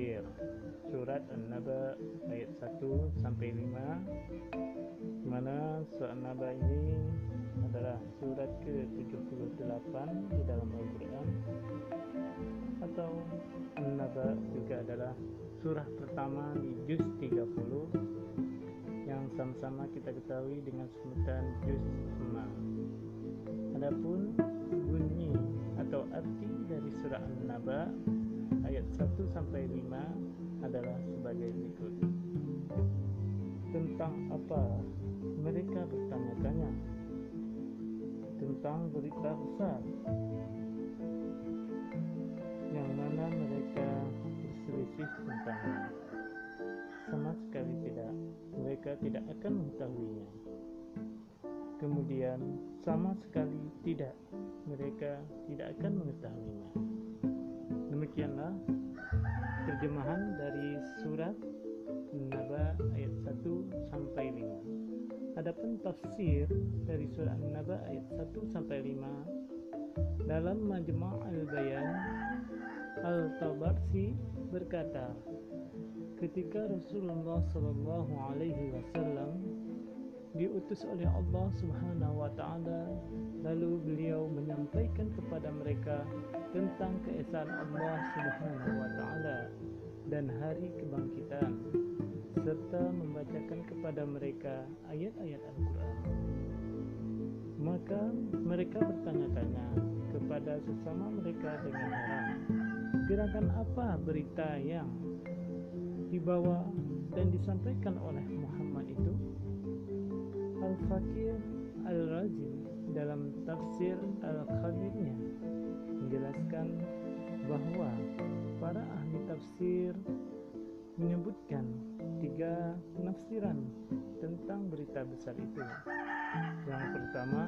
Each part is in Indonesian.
tafsir. Surat An-Naba ayat 1 sampai 5 mana surat An-Naba ini adalah surat ke-78 di dalam Al-Quran. Atau An-Naba juga adalah surah pertama di juz 30 yang sama-sama kita ketahui dengan sebutan juz 6 adapun bunyi atau arti dari surah An-Naba 1 sampai 5 adalah sebagai berikut. Tentang apa? Mereka bertanya-tanya. Tentang berita besar. Yang mana mereka berselisih tentangnya sama sekali tidak. Mereka tidak akan mengetahuinya. Kemudian sama sekali tidak. Mereka tidak akan mengetahuinya. Demikianlah terjemahan dari surat Naba ayat 1 sampai 5 adapun tafsir dari surah Naba ayat 1 sampai 5 dalam Majma' al-Bayan Al-Tabarsi berkata ketika Rasulullah Shallallahu alaihi wasallam diutus oleh Allah Subhanahu wa taala lalu beliau menyampaikan kepada mereka tentang keesaan Allah Subhanahu wa taala dan hari kebangkitan serta membacakan kepada mereka ayat-ayat Al-Quran. Maka mereka bertanya-tanya kepada sesama mereka dengan heran, gerakan apa berita yang dibawa dan disampaikan oleh Muhammad itu? Al-Fakir Al-Razi dalam tafsir Al-Khabirnya menjelaskan bahwa para ahli tafsir menyebutkan tiga penafsiran tentang berita besar itu. Yang pertama,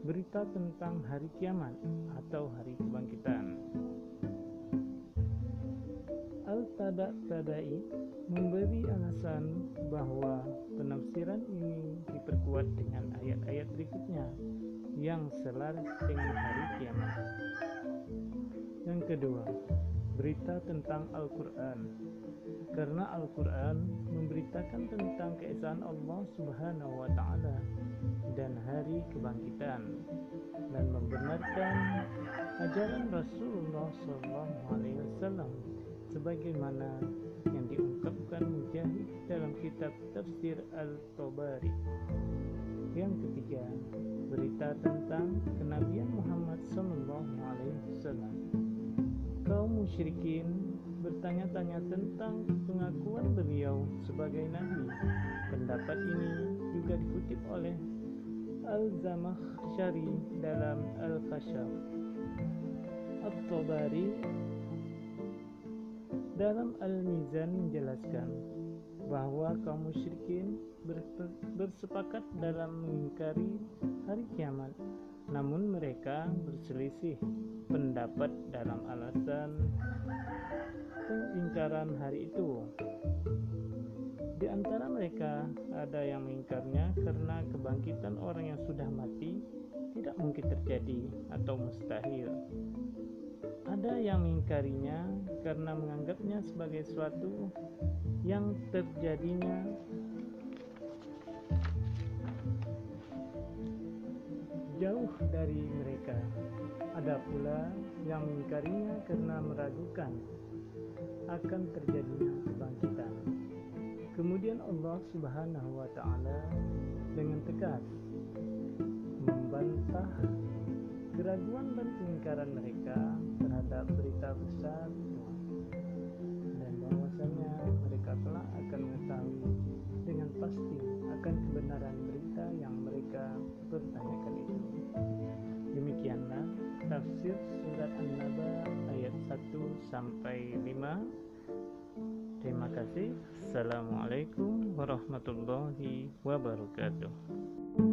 berita tentang hari kiamat atau hari kebangkitan. Al-Tada-Tadai memberi alasan bahwa penafsiran ini diperkuat dengan ayat-ayat berikutnya. Yang selaras dengan hari kiamat. Yang kedua, berita tentang Al-Quran. Karena Al-Quran memberitakan tentang keesaan Allah Subhanahu wa Ta'ala dan hari kebangkitan dan membenarkan ajaran Rasulullah SAW sebagaimana yang diungkapkan Mujahid dalam kitab Tafsir Al-Tabari. Yang ketiga, berita tentang kenabian Muhammad SAW. Kaum musyrikin bertanya-tanya tentang pengakuan beliau sebagai nabi. Pendapat ini juga dikutip oleh Al-Zamakhsyari dalam Al-Kashaf. At-Tabari dalam Al-Mizan menjelaskan bahwa kaum musyrikin bersepakat dalam mengingkari hari kiamat namun mereka berselisih pendapat dalam alasan pengingkaran hari itu. Di antara mereka ada yang mengingkarnya karena kebangkitan orang yang sudah mati tidak mungkin terjadi atau mustahil. Ada yang mengingkarinya karena menganggapnya sebagai suatu yang terjadinya jauh dari mereka. Ada pula yang mengingkarinya karena meragukan akan terjadinya kebangkitan. Kemudian Allah Subhanahu wa taala dengan tegas membantah keraguan dan pengingkaran mereka terhadap berita besar dan bahwasanya mereka telah akan mengetahui dengan pasti akan kebenaran berita yang mereka pertanyakan itu. Demikianlah tafsir surat An-Naba ayat 1 sampai 5. Terima kasih. Assalamualaikum warahmatullahi wabarakatuh.